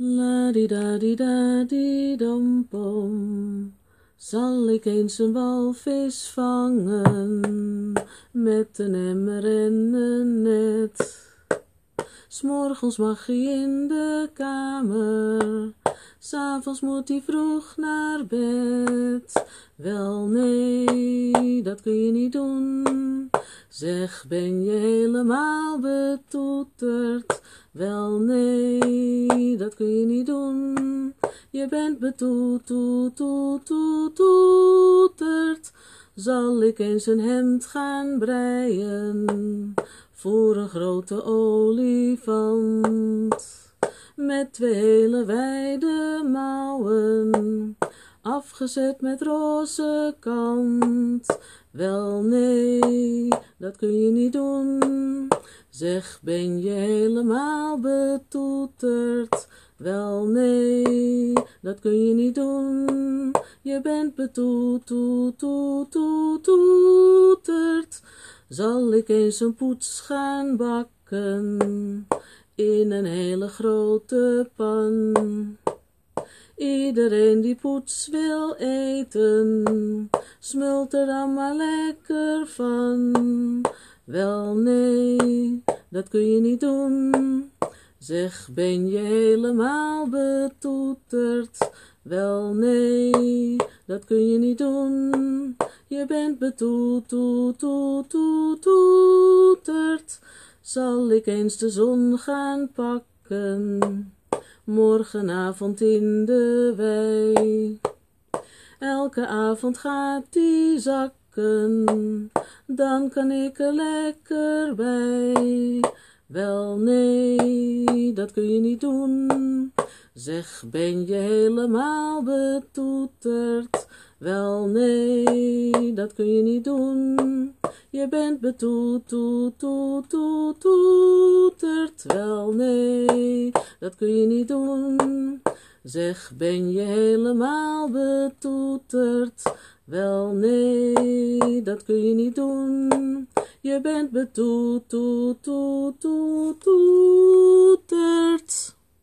La di da di da di dom pom. Zal ik eens een walvis vangen met een emmer en een net? S'morgens mag hij in de kamer, s'avonds moet hij vroeg naar bed. Wel nee, dat kun je niet doen. Zeg, ben je helemaal betoeterd? Wel nee, dat kun je niet doen. Je bent betoeterd. Zal ik eens een hemd gaan breien voor een grote olifant? Met twee hele wijde mouwen, afgezet met roze kant. Wel nee, dat kun je niet doen. Zeg, ben je helemaal betoeterd? Wel nee, dat kun je niet doen. Je bent betoeterd. Zal ik eens een poets gaan bakken in een hele grote pan? Iedereen die poets wil eten, smult er dan maar lekker van. Wel nee, dat kun je niet doen. Zeg, ben je helemaal betoeterd? Wel nee, dat kun je niet doen. Je bent betoeterd. Zal ik eens de zon gaan pakken? Morgenavond in de wei. Elke avond gaat die zakken, dan kan ik er lekker bij. Wel nee, dat kun je niet doen. Zeg, ben je helemaal betoeterd? Wel nee, dat kun je niet doen. Je bent betoeterd. Wel nee, dat kun je niet doen. Zeg, ben je helemaal betoeterd? Wel nee, dat kun je niet doen. Je bent betoeterd.